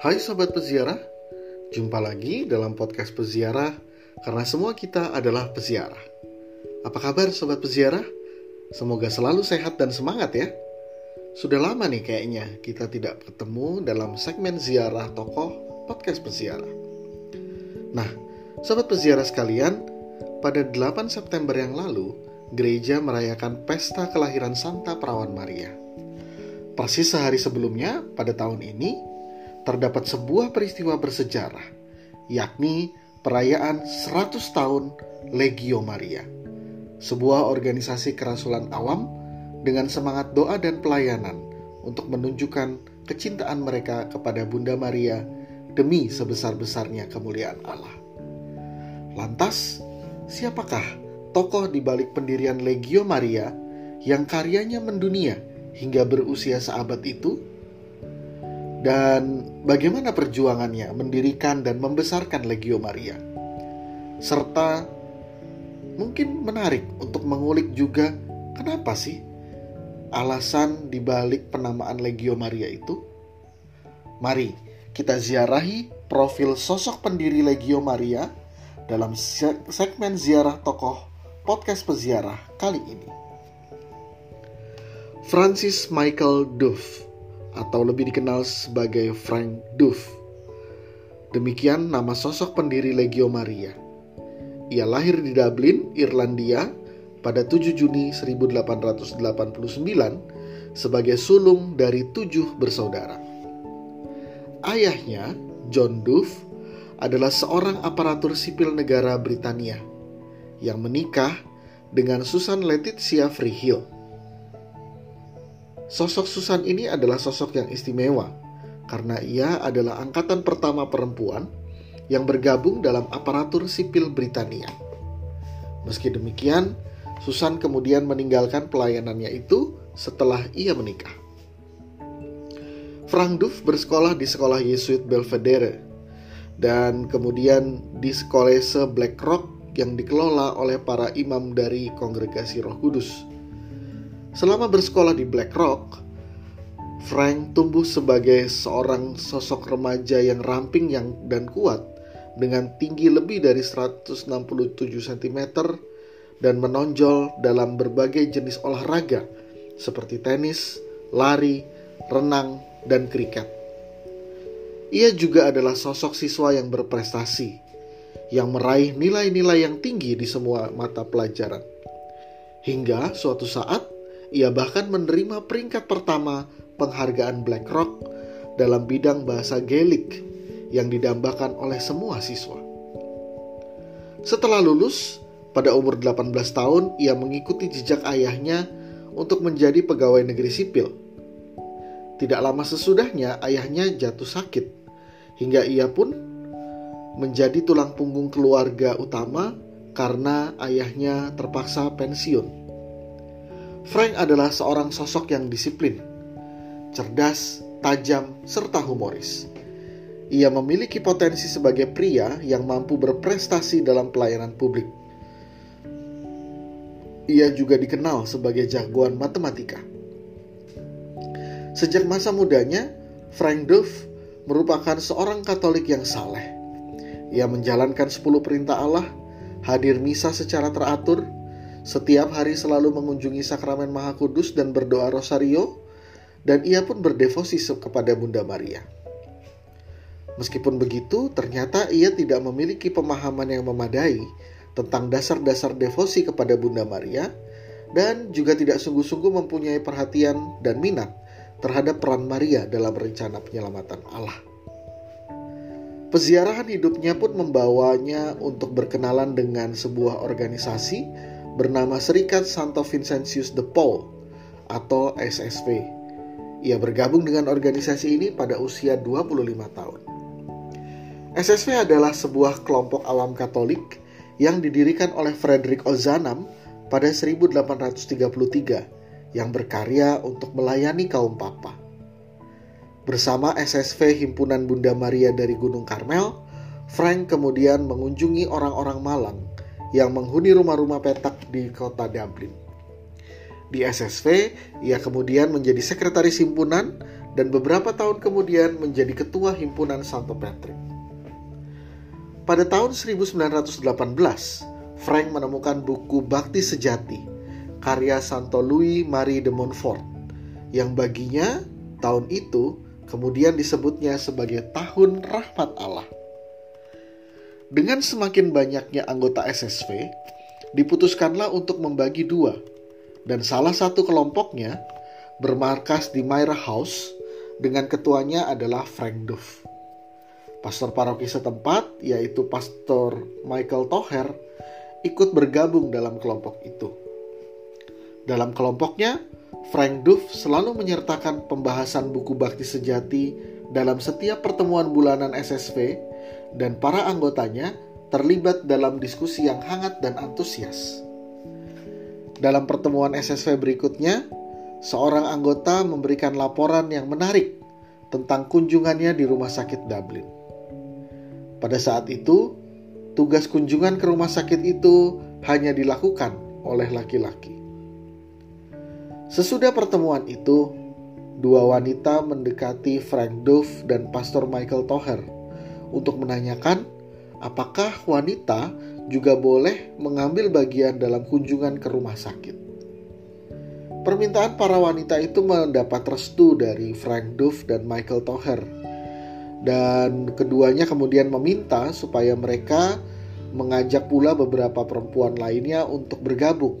Hai sobat peziarah, jumpa lagi dalam podcast peziarah karena semua kita adalah peziarah. Apa kabar sobat peziarah? Semoga selalu sehat dan semangat ya. Sudah lama nih kayaknya kita tidak bertemu dalam segmen ziarah tokoh podcast peziarah. Nah, sobat peziarah sekalian, pada 8 September yang lalu, gereja merayakan pesta kelahiran Santa Perawan Maria. Persis sehari sebelumnya, pada tahun ini, terdapat sebuah peristiwa bersejarah, yakni perayaan 100 tahun Legio Maria, sebuah organisasi kerasulan awam dengan semangat doa dan pelayanan untuk menunjukkan kecintaan mereka kepada Bunda Maria demi sebesar-besarnya kemuliaan Allah. Lantas, siapakah tokoh di balik pendirian Legio Maria yang karyanya mendunia hingga berusia seabad itu? Dan bagaimana perjuangannya mendirikan dan membesarkan Legio Maria. Serta mungkin menarik untuk mengulik juga kenapa sih alasan dibalik penamaan Legio Maria itu. Mari kita ziarahi profil sosok pendiri Legio Maria dalam segmen ziarah tokoh podcast peziarah kali ini. Francis Michael Duff atau lebih dikenal sebagai Frank Duff. Demikian nama sosok pendiri Legio Maria. Ia lahir di Dublin, Irlandia pada 7 Juni 1889 sebagai sulung dari tujuh bersaudara. Ayahnya, John Duff, adalah seorang aparatur sipil negara Britania yang menikah dengan Susan Letitia Freehill Sosok Susan ini adalah sosok yang istimewa karena ia adalah angkatan pertama perempuan yang bergabung dalam aparatur sipil Britania. Meski demikian, Susan kemudian meninggalkan pelayanannya itu setelah ia menikah. Frank Duff bersekolah di sekolah Yesuit Belvedere dan kemudian di sekolah Black Rock yang dikelola oleh para imam dari kongregasi Roh Kudus. Selama bersekolah di Black Rock, Frank tumbuh sebagai seorang sosok remaja yang ramping yang dan kuat dengan tinggi lebih dari 167 cm dan menonjol dalam berbagai jenis olahraga seperti tenis, lari, renang, dan kriket. Ia juga adalah sosok siswa yang berprestasi, yang meraih nilai-nilai yang tinggi di semua mata pelajaran. Hingga suatu saat, ia bahkan menerima peringkat pertama penghargaan Black Rock dalam bidang bahasa Gaelic yang didambakan oleh semua siswa. Setelah lulus, pada umur 18 tahun ia mengikuti jejak ayahnya untuk menjadi pegawai negeri sipil. Tidak lama sesudahnya ayahnya jatuh sakit hingga ia pun menjadi tulang punggung keluarga utama karena ayahnya terpaksa pensiun. Frank adalah seorang sosok yang disiplin, cerdas, tajam, serta humoris. Ia memiliki potensi sebagai pria yang mampu berprestasi dalam pelayanan publik. Ia juga dikenal sebagai jagoan matematika. Sejak masa mudanya, Frank Duff merupakan seorang Katolik yang saleh. Ia menjalankan 10 perintah Allah, hadir misa secara teratur, setiap hari selalu mengunjungi sakramen Maha Kudus dan berdoa rosario, dan ia pun berdevosi kepada Bunda Maria. Meskipun begitu, ternyata ia tidak memiliki pemahaman yang memadai tentang dasar-dasar devosi kepada Bunda Maria, dan juga tidak sungguh-sungguh mempunyai perhatian dan minat terhadap peran Maria dalam rencana penyelamatan Allah. Peziarahan hidupnya pun membawanya untuk berkenalan dengan sebuah organisasi bernama Serikat Santo Vincentius de Paul atau SSV. Ia bergabung dengan organisasi ini pada usia 25 tahun. SSV adalah sebuah kelompok awam Katolik yang didirikan oleh Frederick Ozanam pada 1833 yang berkarya untuk melayani kaum papa. Bersama SSV Himpunan Bunda Maria dari Gunung Karmel, Frank kemudian mengunjungi orang-orang Malang yang menghuni rumah-rumah petak di kota Dublin. Di SSV, ia kemudian menjadi sekretaris himpunan dan beberapa tahun kemudian menjadi ketua himpunan Santo Patrick. Pada tahun 1918, Frank menemukan buku Bakti Sejati karya Santo Louis Marie de Montfort yang baginya tahun itu kemudian disebutnya sebagai tahun rahmat Allah. Dengan semakin banyaknya anggota SSV, diputuskanlah untuk membagi dua, dan salah satu kelompoknya bermarkas di Myra House dengan ketuanya adalah Frank Duff. Pastor paroki setempat, yaitu Pastor Michael Toher, ikut bergabung dalam kelompok itu. Dalam kelompoknya, Frank Duff selalu menyertakan pembahasan buku bakti sejati dalam setiap pertemuan bulanan SSV dan para anggotanya terlibat dalam diskusi yang hangat dan antusias. Dalam pertemuan SSV berikutnya, seorang anggota memberikan laporan yang menarik tentang kunjungannya di rumah sakit Dublin. Pada saat itu, tugas kunjungan ke rumah sakit itu hanya dilakukan oleh laki-laki. Sesudah pertemuan itu, dua wanita mendekati Frank Duff dan Pastor Michael Toher untuk menanyakan apakah wanita juga boleh mengambil bagian dalam kunjungan ke rumah sakit. Permintaan para wanita itu mendapat restu dari Frank Duff dan Michael Toher. Dan keduanya kemudian meminta supaya mereka mengajak pula beberapa perempuan lainnya untuk bergabung.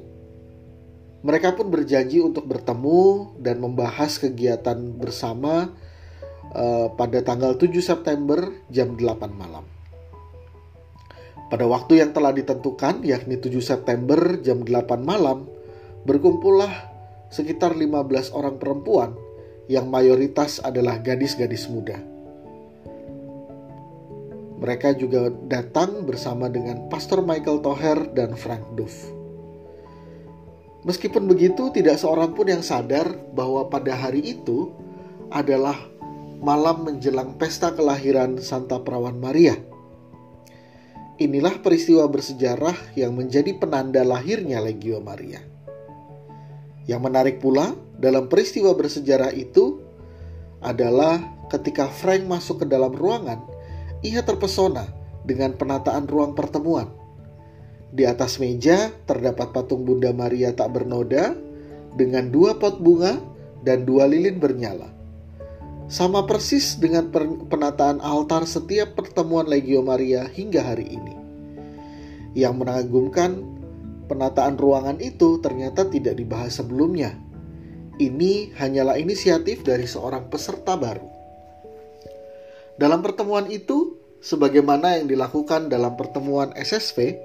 Mereka pun berjanji untuk bertemu dan membahas kegiatan bersama uh, pada tanggal 7 September jam 8 malam. Pada waktu yang telah ditentukan, yakni 7 September jam 8 malam, berkumpullah sekitar 15 orang perempuan yang mayoritas adalah gadis-gadis muda. Mereka juga datang bersama dengan Pastor Michael Toher dan Frank Duff. Meskipun begitu, tidak seorang pun yang sadar bahwa pada hari itu adalah malam menjelang pesta kelahiran Santa Perawan Maria – Inilah peristiwa bersejarah yang menjadi penanda lahirnya Legio Maria. Yang menarik pula dalam peristiwa bersejarah itu adalah ketika Frank masuk ke dalam ruangan, ia terpesona dengan penataan ruang pertemuan. Di atas meja terdapat patung Bunda Maria tak bernoda dengan dua pot bunga dan dua lilin bernyala. Sama persis dengan penataan altar setiap pertemuan Legio Maria hingga hari ini. Yang mengagumkan, penataan ruangan itu ternyata tidak dibahas sebelumnya. Ini hanyalah inisiatif dari seorang peserta baru. Dalam pertemuan itu, sebagaimana yang dilakukan dalam pertemuan SSV,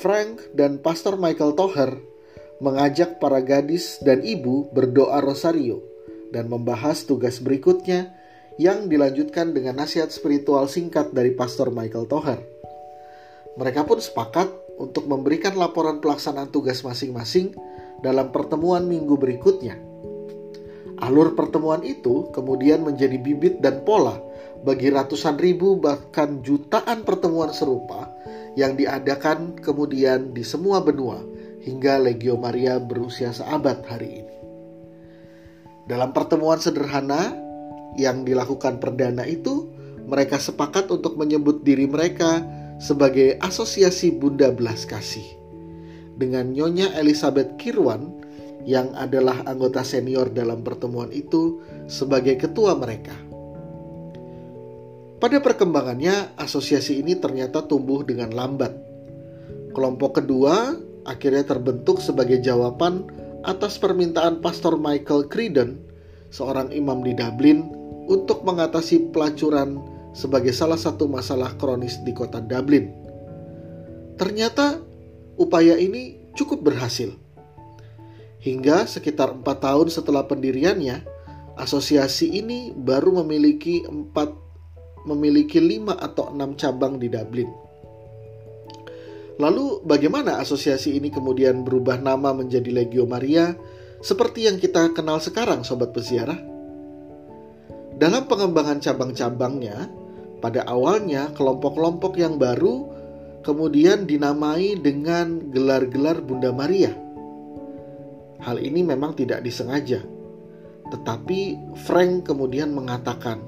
Frank dan Pastor Michael Toher mengajak para gadis dan ibu berdoa rosario dan membahas tugas berikutnya yang dilanjutkan dengan nasihat spiritual singkat dari Pastor Michael Toher. Mereka pun sepakat untuk memberikan laporan pelaksanaan tugas masing-masing dalam pertemuan minggu berikutnya. Alur pertemuan itu kemudian menjadi bibit dan pola bagi ratusan ribu bahkan jutaan pertemuan serupa yang diadakan kemudian di semua benua hingga Legio Maria berusia seabad hari ini. Dalam pertemuan sederhana yang dilakukan perdana itu, mereka sepakat untuk menyebut diri mereka sebagai Asosiasi Bunda Belas Kasih. Dengan Nyonya Elizabeth Kirwan yang adalah anggota senior dalam pertemuan itu sebagai ketua mereka. Pada perkembangannya, asosiasi ini ternyata tumbuh dengan lambat. Kelompok kedua akhirnya terbentuk sebagai jawaban atas permintaan Pastor Michael Creedon, seorang imam di Dublin, untuk mengatasi pelacuran sebagai salah satu masalah kronis di kota Dublin. Ternyata upaya ini cukup berhasil. Hingga sekitar empat tahun setelah pendiriannya, asosiasi ini baru memiliki empat memiliki lima atau enam cabang di Dublin. Lalu bagaimana asosiasi ini kemudian berubah nama menjadi Legio Maria seperti yang kita kenal sekarang sobat peziarah? Dalam pengembangan cabang-cabangnya, pada awalnya kelompok-kelompok yang baru kemudian dinamai dengan gelar-gelar Bunda Maria. Hal ini memang tidak disengaja. Tetapi Frank kemudian mengatakan,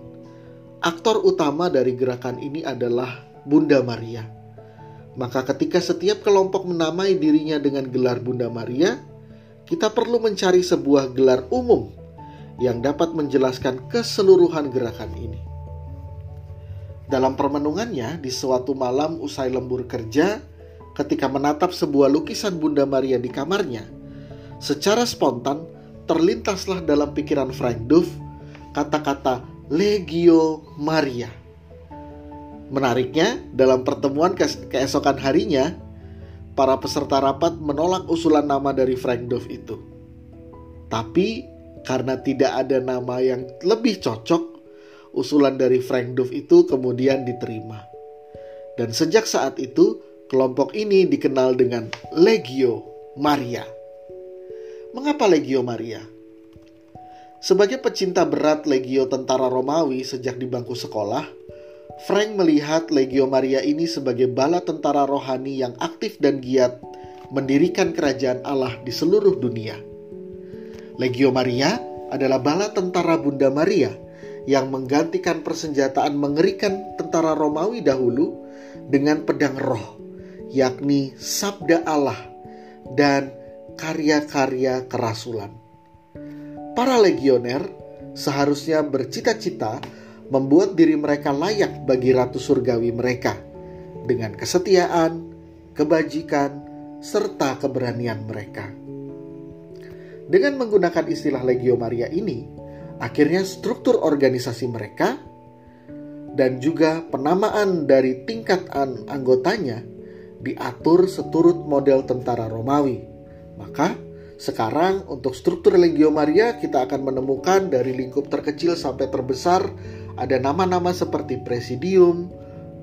aktor utama dari gerakan ini adalah Bunda Maria. Maka ketika setiap kelompok menamai dirinya dengan gelar Bunda Maria, kita perlu mencari sebuah gelar umum yang dapat menjelaskan keseluruhan gerakan ini. Dalam permenungannya di suatu malam usai lembur kerja, ketika menatap sebuah lukisan Bunda Maria di kamarnya, secara spontan terlintaslah dalam pikiran Frank Duff kata-kata Legio Maria. Menariknya, dalam pertemuan ke keesokan harinya, para peserta rapat menolak usulan nama dari Frank Duff itu. Tapi karena tidak ada nama yang lebih cocok, usulan dari Frank Duff itu kemudian diterima. Dan sejak saat itu, kelompok ini dikenal dengan Legio Maria. Mengapa Legio Maria? Sebagai pecinta berat Legio tentara Romawi sejak di bangku sekolah, Frank melihat Legio Maria ini sebagai bala tentara rohani yang aktif dan giat mendirikan kerajaan Allah di seluruh dunia. Legio Maria adalah bala tentara Bunda Maria yang menggantikan persenjataan mengerikan tentara Romawi dahulu dengan pedang roh, yakni sabda Allah dan karya-karya kerasulan. Para legioner seharusnya bercita-cita membuat diri mereka layak bagi ratu surgawi mereka dengan kesetiaan, kebajikan, serta keberanian mereka. Dengan menggunakan istilah Legio Maria ini, Akhirnya struktur organisasi mereka dan juga penamaan dari tingkatan anggotanya diatur seturut model tentara Romawi. Maka sekarang untuk struktur Legio Maria kita akan menemukan dari lingkup terkecil sampai terbesar ada nama-nama seperti Presidium,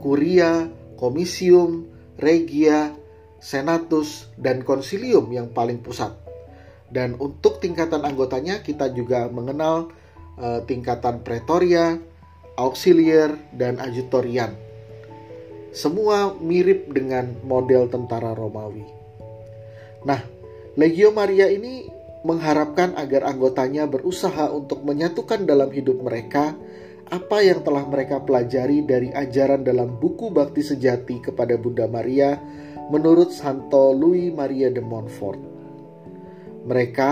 Kuria, Komisium, Regia, Senatus, dan Konsilium yang paling pusat. Dan untuk tingkatan anggotanya kita juga mengenal uh, tingkatan pretoria, auxiliar, dan ajutorian. Semua mirip dengan model tentara Romawi. Nah, Legio Maria ini mengharapkan agar anggotanya berusaha untuk menyatukan dalam hidup mereka apa yang telah mereka pelajari dari ajaran dalam buku Bakti Sejati kepada Bunda Maria menurut Santo Louis Maria de Montfort. Mereka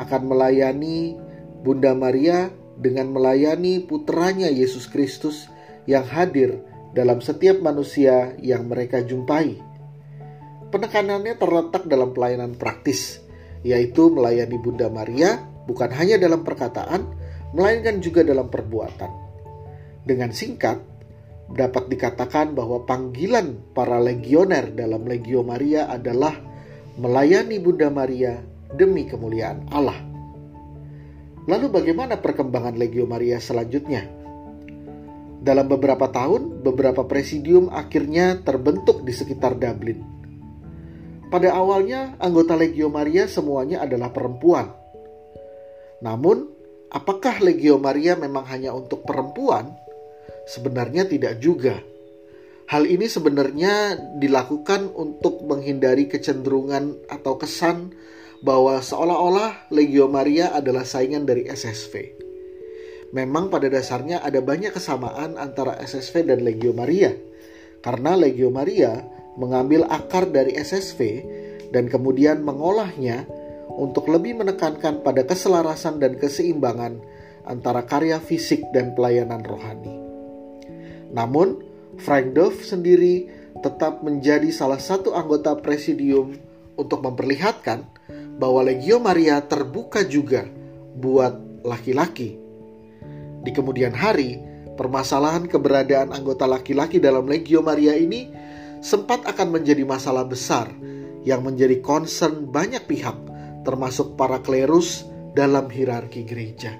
akan melayani Bunda Maria dengan melayani putranya Yesus Kristus yang hadir dalam setiap manusia yang mereka jumpai. Penekanannya terletak dalam pelayanan praktis, yaitu melayani Bunda Maria bukan hanya dalam perkataan, melainkan juga dalam perbuatan. Dengan singkat, dapat dikatakan bahwa panggilan para legioner dalam Legio Maria adalah melayani Bunda Maria demi kemuliaan Allah. Lalu bagaimana perkembangan Legio Maria selanjutnya? Dalam beberapa tahun, beberapa presidium akhirnya terbentuk di sekitar Dublin. Pada awalnya, anggota Legio Maria semuanya adalah perempuan. Namun, apakah Legio Maria memang hanya untuk perempuan? Sebenarnya tidak juga. Hal ini sebenarnya dilakukan untuk menghindari kecenderungan atau kesan bahwa seolah-olah Legio Maria adalah saingan dari SSV. Memang pada dasarnya ada banyak kesamaan antara SSV dan Legio Maria, karena Legio Maria mengambil akar dari SSV dan kemudian mengolahnya untuk lebih menekankan pada keselarasan dan keseimbangan antara karya fisik dan pelayanan rohani. Namun, Frank Dove sendiri tetap menjadi salah satu anggota presidium untuk memperlihatkan bahwa Legio Maria terbuka juga buat laki-laki. Di kemudian hari, permasalahan keberadaan anggota laki-laki dalam Legio Maria ini sempat akan menjadi masalah besar yang menjadi concern banyak pihak, termasuk para klerus dalam hierarki gereja.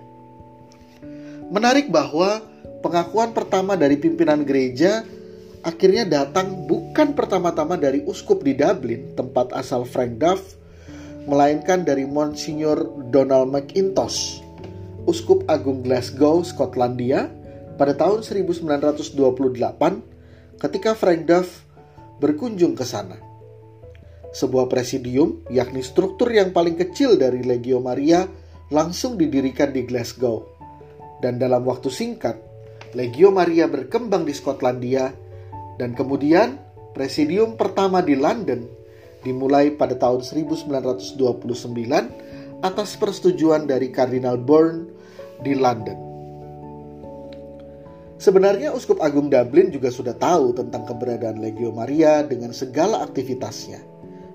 Menarik bahwa pengakuan pertama dari pimpinan gereja akhirnya datang bukan pertama-tama dari uskup di Dublin, tempat asal Frank Duff, melainkan dari Monsignor Donald McIntosh, Uskup Agung Glasgow, Skotlandia, pada tahun 1928 ketika Frank Duff berkunjung ke sana. Sebuah presidium, yakni struktur yang paling kecil dari Legio Maria, langsung didirikan di Glasgow. Dan dalam waktu singkat, Legio Maria berkembang di Skotlandia dan kemudian presidium pertama di London dimulai pada tahun 1929 atas persetujuan dari Kardinal Bourne di London. Sebenarnya Uskup Agung Dublin juga sudah tahu tentang keberadaan Legio Maria dengan segala aktivitasnya.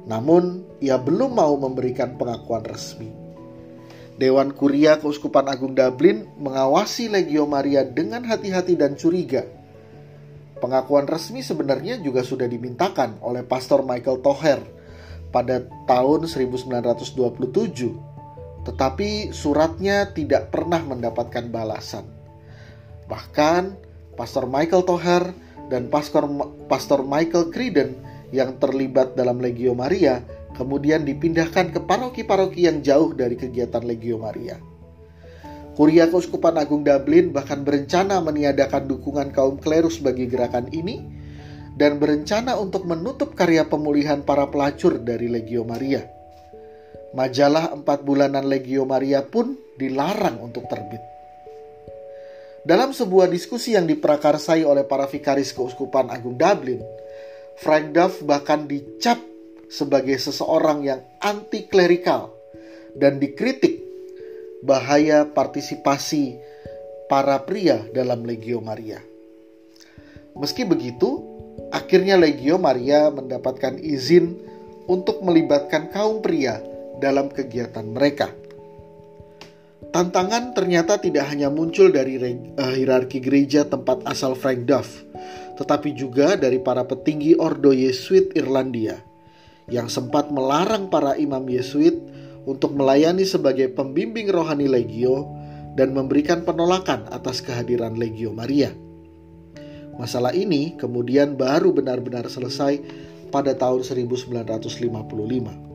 Namun, ia belum mau memberikan pengakuan resmi. Dewan Kuria Keuskupan Agung Dublin mengawasi Legio Maria dengan hati-hati dan curiga. Pengakuan resmi sebenarnya juga sudah dimintakan oleh Pastor Michael Toher pada tahun 1927. Tetapi suratnya tidak pernah mendapatkan balasan. Bahkan Pastor Michael Toher dan Pastor, Pastor Michael Creedon yang terlibat dalam Legio Maria kemudian dipindahkan ke paroki-paroki yang jauh dari kegiatan Legio Maria. Kuria Keuskupan Agung Dublin bahkan berencana meniadakan dukungan kaum klerus bagi gerakan ini dan berencana untuk menutup karya pemulihan para pelacur dari Legio Maria. Majalah empat bulanan Legio Maria pun dilarang untuk terbit. Dalam sebuah diskusi yang diprakarsai oleh para vikaris Keuskupan Agung Dublin, Frank Duff bahkan dicap sebagai seseorang yang anti klerikal dan dikritik bahaya partisipasi para pria dalam Legio Maria. Meski begitu, akhirnya Legio Maria mendapatkan izin untuk melibatkan kaum pria dalam kegiatan mereka. Tantangan ternyata tidak hanya muncul dari uh, hierarki gereja tempat asal Frank Duff, tetapi juga dari para petinggi Ordo Yesuit Irlandia yang sempat melarang para imam Yesuit untuk melayani sebagai pembimbing rohani Legio dan memberikan penolakan atas kehadiran Legio Maria. Masalah ini kemudian baru benar-benar selesai pada tahun 1955.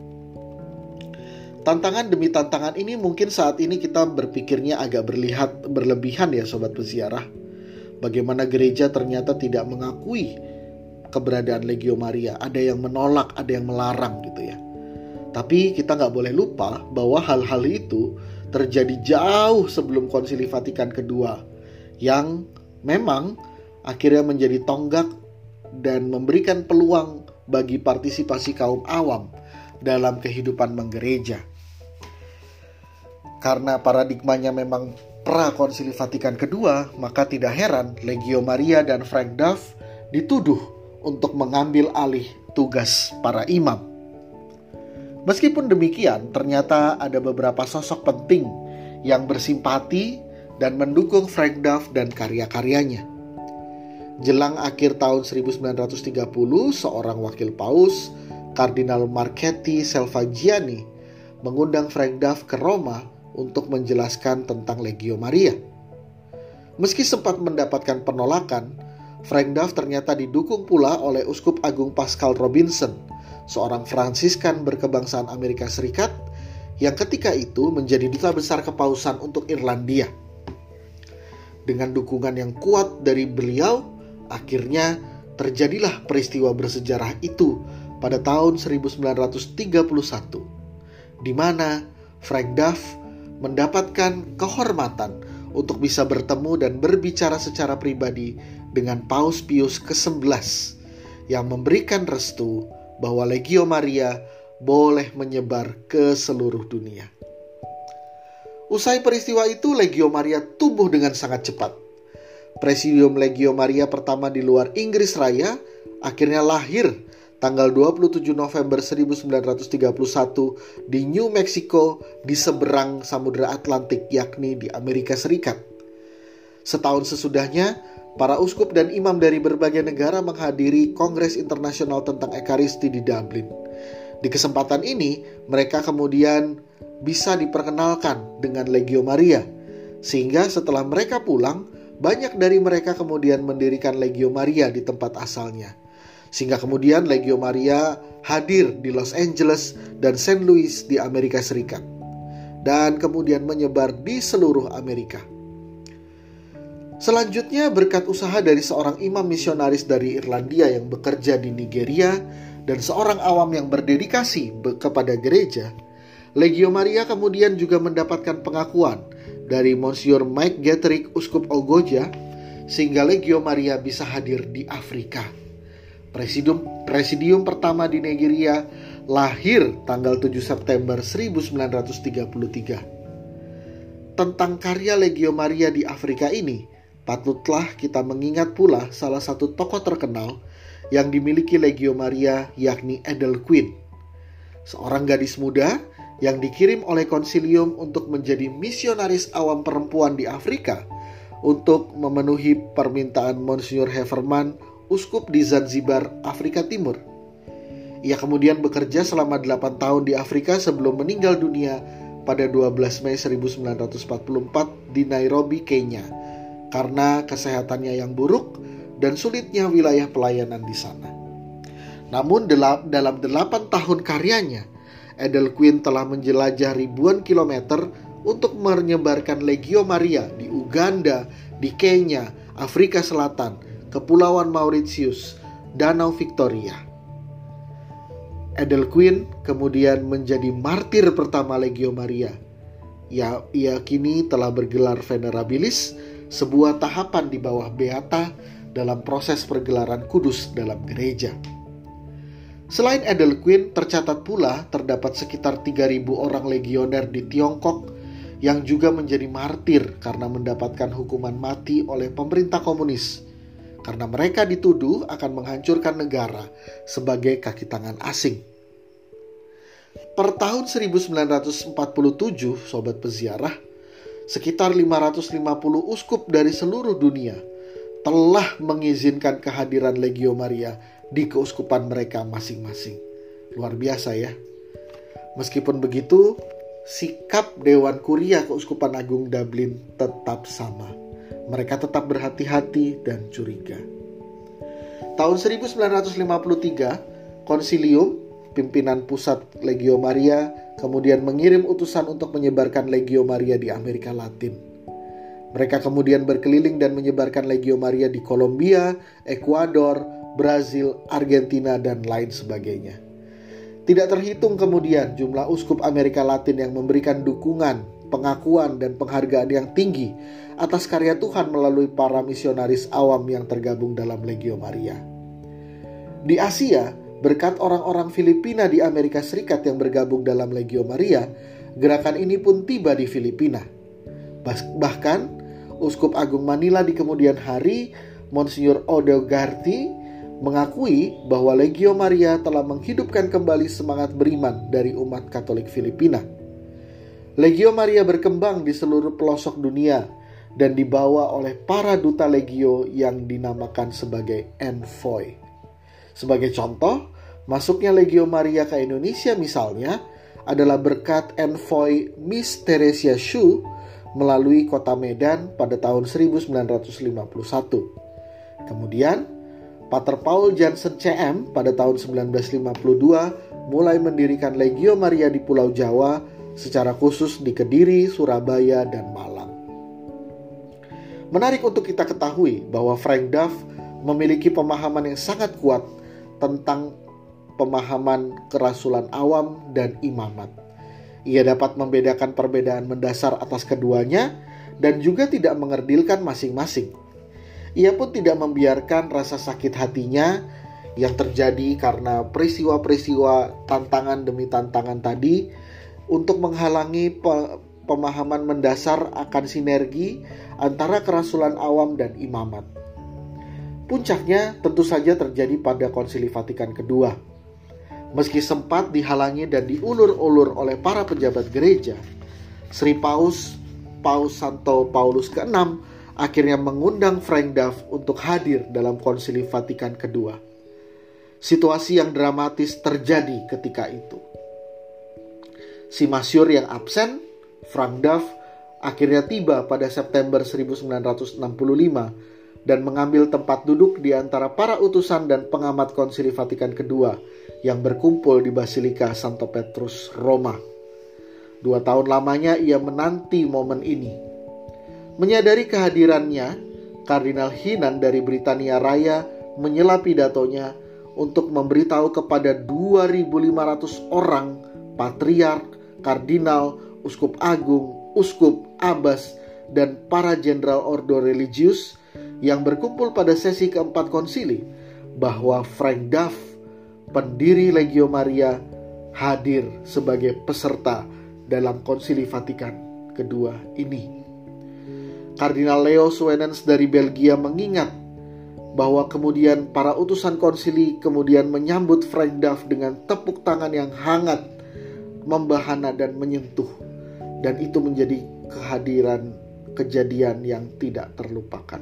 Tantangan demi tantangan ini mungkin saat ini kita berpikirnya agak berlihat berlebihan ya sobat peziarah. Bagaimana gereja ternyata tidak mengakui keberadaan Legio Maria. Ada yang menolak, ada yang melarang gitu ya. Tapi kita nggak boleh lupa bahwa hal-hal itu terjadi jauh sebelum Konsili Vatikan kedua yang memang akhirnya menjadi tonggak dan memberikan peluang bagi partisipasi kaum awam dalam kehidupan menggereja. Karena paradigmanya memang pra Konsili Vatikan kedua, maka tidak heran Legio Maria dan Frank Duff dituduh untuk mengambil alih tugas para imam. Meskipun demikian, ternyata ada beberapa sosok penting yang bersimpati dan mendukung Frank Duff dan karya-karyanya. Jelang akhir tahun 1930, seorang wakil paus, Kardinal Marchetti Selvagiani, mengundang Frank Duff ke Roma untuk menjelaskan tentang Legio Maria. Meski sempat mendapatkan penolakan, Frank Duff ternyata didukung pula oleh Uskup Agung Pascal Robinson, seorang Fransiskan berkebangsaan Amerika Serikat yang ketika itu menjadi duta besar kepausan untuk Irlandia. Dengan dukungan yang kuat dari beliau, akhirnya terjadilah peristiwa bersejarah itu pada tahun 1931, di mana Frank Duff mendapatkan kehormatan untuk bisa bertemu dan berbicara secara pribadi dengan Paus Pius ke-11 yang memberikan restu bahwa Legio Maria boleh menyebar ke seluruh dunia. Usai peristiwa itu, Legio Maria tumbuh dengan sangat cepat. Presidium Legio Maria pertama di luar Inggris Raya akhirnya lahir tanggal 27 November 1931 di New Mexico di seberang Samudra Atlantik yakni di Amerika Serikat. Setahun sesudahnya, para uskup dan imam dari berbagai negara menghadiri Kongres Internasional tentang Ekaristi di Dublin. Di kesempatan ini, mereka kemudian bisa diperkenalkan dengan Legio Maria, sehingga setelah mereka pulang, banyak dari mereka kemudian mendirikan Legio Maria di tempat asalnya. Sehingga kemudian Legio Maria hadir di Los Angeles dan St. Louis di Amerika Serikat. Dan kemudian menyebar di seluruh Amerika. Selanjutnya berkat usaha dari seorang imam misionaris dari Irlandia yang bekerja di Nigeria dan seorang awam yang berdedikasi kepada gereja, Legio Maria kemudian juga mendapatkan pengakuan dari Monsignor Mike Getrick, Uskup Ogoja, sehingga Legio Maria bisa hadir di Afrika. Presidium, presidium pertama di Nigeria lahir tanggal 7 September 1933. Tentang karya Legio Maria di Afrika ini, patutlah kita mengingat pula salah satu tokoh terkenal yang dimiliki Legio Maria yakni Edel Queen. Seorang gadis muda yang dikirim oleh konsilium untuk menjadi misionaris awam perempuan di Afrika untuk memenuhi permintaan Monsignor Heverman, uskup di Zanzibar, Afrika Timur. Ia kemudian bekerja selama 8 tahun di Afrika sebelum meninggal dunia pada 12 Mei 1944 di Nairobi, Kenya, karena kesehatannya yang buruk dan sulitnya wilayah pelayanan di sana. Namun dalam 8 tahun karyanya, Edel Queen telah menjelajah ribuan kilometer untuk menyebarkan Legio Maria di Uganda, di Kenya, Afrika Selatan, Kepulauan Mauritius, Danau Victoria. Edel Queen kemudian menjadi martir pertama Legio Maria. Ya, ia kini telah bergelar venerabilis, sebuah tahapan di bawah beata dalam proses pergelaran kudus dalam gereja. Selain Queen, tercatat pula terdapat sekitar 3.000 orang legioner di Tiongkok yang juga menjadi martir karena mendapatkan hukuman mati oleh pemerintah komunis karena mereka dituduh akan menghancurkan negara sebagai kaki tangan asing. Per tahun 1947, sobat peziarah, sekitar 550 uskup dari seluruh dunia telah mengizinkan kehadiran Legio Maria di keuskupan mereka masing-masing. Luar biasa ya. Meskipun begitu, sikap Dewan Kuria Keuskupan Agung Dublin tetap sama. Mereka tetap berhati-hati dan curiga. Tahun 1953, Konsilium, pimpinan pusat Legio Maria, kemudian mengirim utusan untuk menyebarkan Legio Maria di Amerika Latin. Mereka kemudian berkeliling dan menyebarkan Legio Maria di Kolombia, Ekuador, Brazil, Argentina, dan lain sebagainya. Tidak terhitung kemudian jumlah uskup Amerika Latin yang memberikan dukungan, pengakuan, dan penghargaan yang tinggi atas karya Tuhan melalui para misionaris awam yang tergabung dalam Legio Maria. Di Asia, berkat orang-orang Filipina di Amerika Serikat yang bergabung dalam Legio Maria, gerakan ini pun tiba di Filipina. Bahkan, Uskup Agung Manila di kemudian hari, Monsignor Odo Garti, mengakui bahwa Legio Maria telah menghidupkan kembali semangat beriman dari umat Katolik Filipina. Legio Maria berkembang di seluruh pelosok dunia dan dibawa oleh para duta Legio yang dinamakan sebagai envoy. Sebagai contoh, masuknya Legio Maria ke Indonesia misalnya adalah berkat envoy Miss Teresia Shu melalui kota Medan pada tahun 1951. Kemudian, Pater Paul Jansen CM pada tahun 1952 mulai mendirikan Legio Maria di Pulau Jawa secara khusus di Kediri, Surabaya, dan Malang. Menarik untuk kita ketahui bahwa Frank Duff memiliki pemahaman yang sangat kuat tentang pemahaman kerasulan awam dan imamat. Ia dapat membedakan perbedaan mendasar atas keduanya dan juga tidak mengerdilkan masing-masing. Ia pun tidak membiarkan rasa sakit hatinya yang terjadi karena peristiwa-peristiwa tantangan demi tantangan tadi untuk menghalangi pemahaman mendasar akan sinergi antara kerasulan awam dan imamat. Puncaknya tentu saja terjadi pada Konsili Vatikan kedua. Meski sempat dihalangi dan diulur-ulur oleh para pejabat gereja, Sri Paus Paus Santo Paulus ke-6 akhirnya mengundang Frank Duff untuk hadir dalam konsili Vatikan kedua. Situasi yang dramatis terjadi ketika itu. Si Masyur yang absen, Frank Duff, akhirnya tiba pada September 1965 dan mengambil tempat duduk di antara para utusan dan pengamat konsili Vatikan kedua yang berkumpul di Basilika Santo Petrus, Roma. Dua tahun lamanya ia menanti momen ini Menyadari kehadirannya, Kardinal Hinan dari Britania Raya menyela pidatonya untuk memberitahu kepada 2.500 orang patriark, kardinal, uskup agung, uskup, abbas, dan para jenderal ordo religius yang berkumpul pada sesi keempat konsili bahwa Frank Duff, pendiri Legio Maria, hadir sebagai peserta dalam konsili Vatikan kedua ini. Kardinal Leo Suenens dari Belgia mengingat bahwa kemudian para utusan konsili kemudian menyambut Frank Duff dengan tepuk tangan yang hangat, membahana dan menyentuh. Dan itu menjadi kehadiran kejadian yang tidak terlupakan.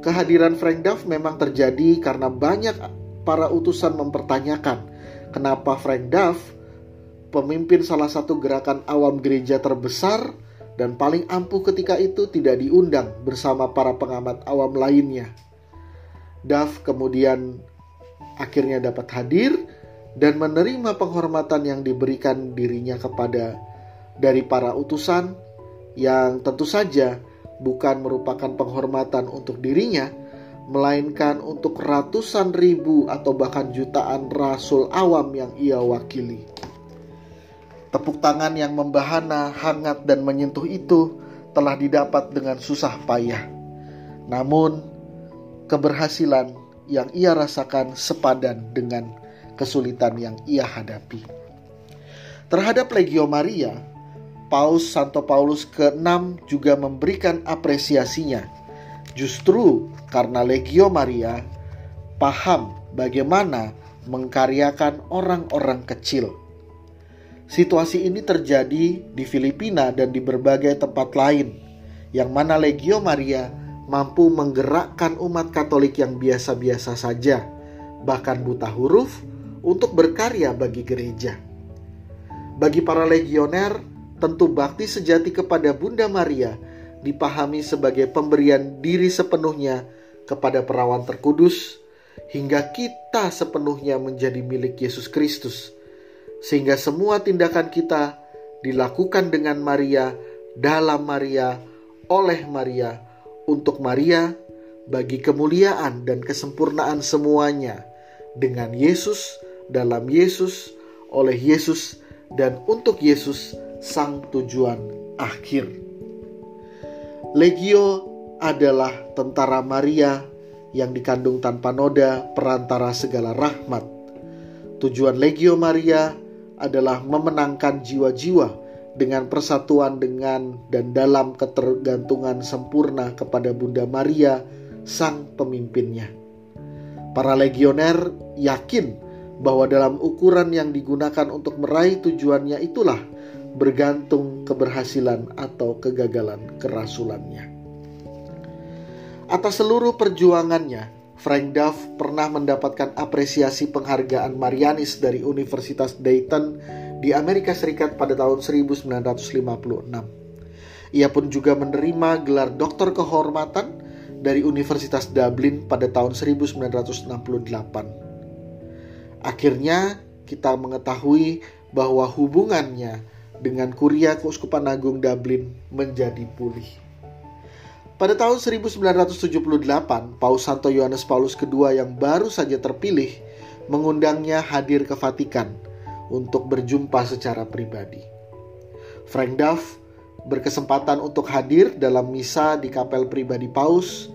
Kehadiran Frank Duff memang terjadi karena banyak para utusan mempertanyakan kenapa Frank Duff, pemimpin salah satu gerakan awam gereja terbesar, dan paling ampuh ketika itu tidak diundang bersama para pengamat awam lainnya. Duff kemudian akhirnya dapat hadir dan menerima penghormatan yang diberikan dirinya kepada dari para utusan yang tentu saja bukan merupakan penghormatan untuk dirinya, melainkan untuk ratusan ribu atau bahkan jutaan rasul awam yang ia wakili. Tepuk tangan yang membahana, hangat, dan menyentuh itu telah didapat dengan susah payah. Namun, keberhasilan yang ia rasakan sepadan dengan kesulitan yang ia hadapi. Terhadap Legio Maria, Paus Santo Paulus ke-6 juga memberikan apresiasinya. Justru karena Legio Maria paham bagaimana mengkaryakan orang-orang kecil Situasi ini terjadi di Filipina dan di berbagai tempat lain, yang mana Legio Maria mampu menggerakkan umat Katolik yang biasa-biasa saja, bahkan buta huruf, untuk berkarya bagi gereja. Bagi para legioner, tentu bakti sejati kepada Bunda Maria dipahami sebagai pemberian diri sepenuhnya kepada perawan terkudus, hingga kita sepenuhnya menjadi milik Yesus Kristus sehingga semua tindakan kita dilakukan dengan Maria, dalam Maria, oleh Maria, untuk Maria, bagi kemuliaan dan kesempurnaan semuanya, dengan Yesus, dalam Yesus, oleh Yesus, dan untuk Yesus, Sang Tujuan akhir. Legio adalah tentara Maria yang dikandung tanpa noda perantara segala rahmat. Tujuan Legio Maria adalah memenangkan jiwa-jiwa dengan persatuan dengan dan dalam ketergantungan sempurna kepada Bunda Maria, sang pemimpinnya. Para legioner yakin bahwa dalam ukuran yang digunakan untuk meraih tujuannya itulah bergantung keberhasilan atau kegagalan kerasulannya. Atas seluruh perjuangannya, Frank Duff pernah mendapatkan apresiasi penghargaan Marianis dari Universitas Dayton di Amerika Serikat pada tahun 1956. Ia pun juga menerima gelar doktor kehormatan dari Universitas Dublin pada tahun 1968. Akhirnya kita mengetahui bahwa hubungannya dengan Kuria Keuskupan Agung Dublin menjadi pulih. Pada tahun 1978, Paus Santo Yohanes Paulus II yang baru saja terpilih mengundangnya hadir ke Vatikan untuk berjumpa secara pribadi. Frank Duff berkesempatan untuk hadir dalam misa di kapel pribadi Paus,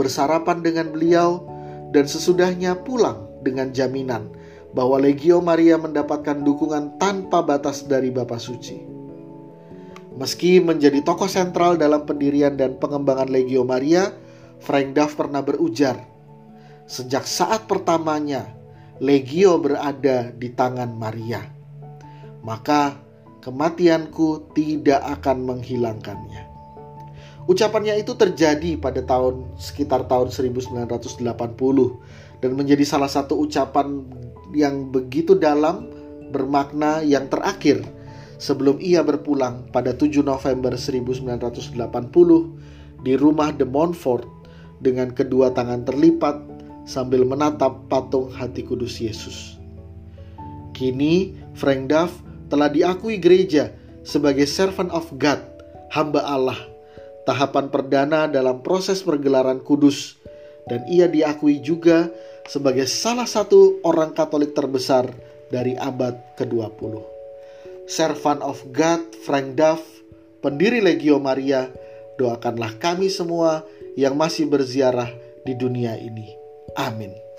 bersarapan dengan beliau, dan sesudahnya pulang dengan jaminan bahwa Legio Maria mendapatkan dukungan tanpa batas dari Bapa Suci. Meski menjadi tokoh sentral dalam pendirian dan pengembangan Legio Maria, Frank Duff pernah berujar, "Sejak saat pertamanya Legio berada di tangan Maria, maka kematianku tidak akan menghilangkannya." Ucapannya itu terjadi pada tahun sekitar tahun 1980 dan menjadi salah satu ucapan yang begitu dalam, bermakna yang terakhir sebelum ia berpulang pada 7 November 1980 di rumah de Montfort dengan kedua tangan terlipat sambil menatap patung hati kudus Yesus. Kini Frank Duff telah diakui gereja sebagai servant of God, hamba Allah, tahapan perdana dalam proses pergelaran kudus dan ia diakui juga sebagai salah satu orang Katolik terbesar dari abad ke-20. servant of God Frank Duff, pendiri Legio Maria, doakanlah kami semua yang masih berziarah di dunia ini. Amin.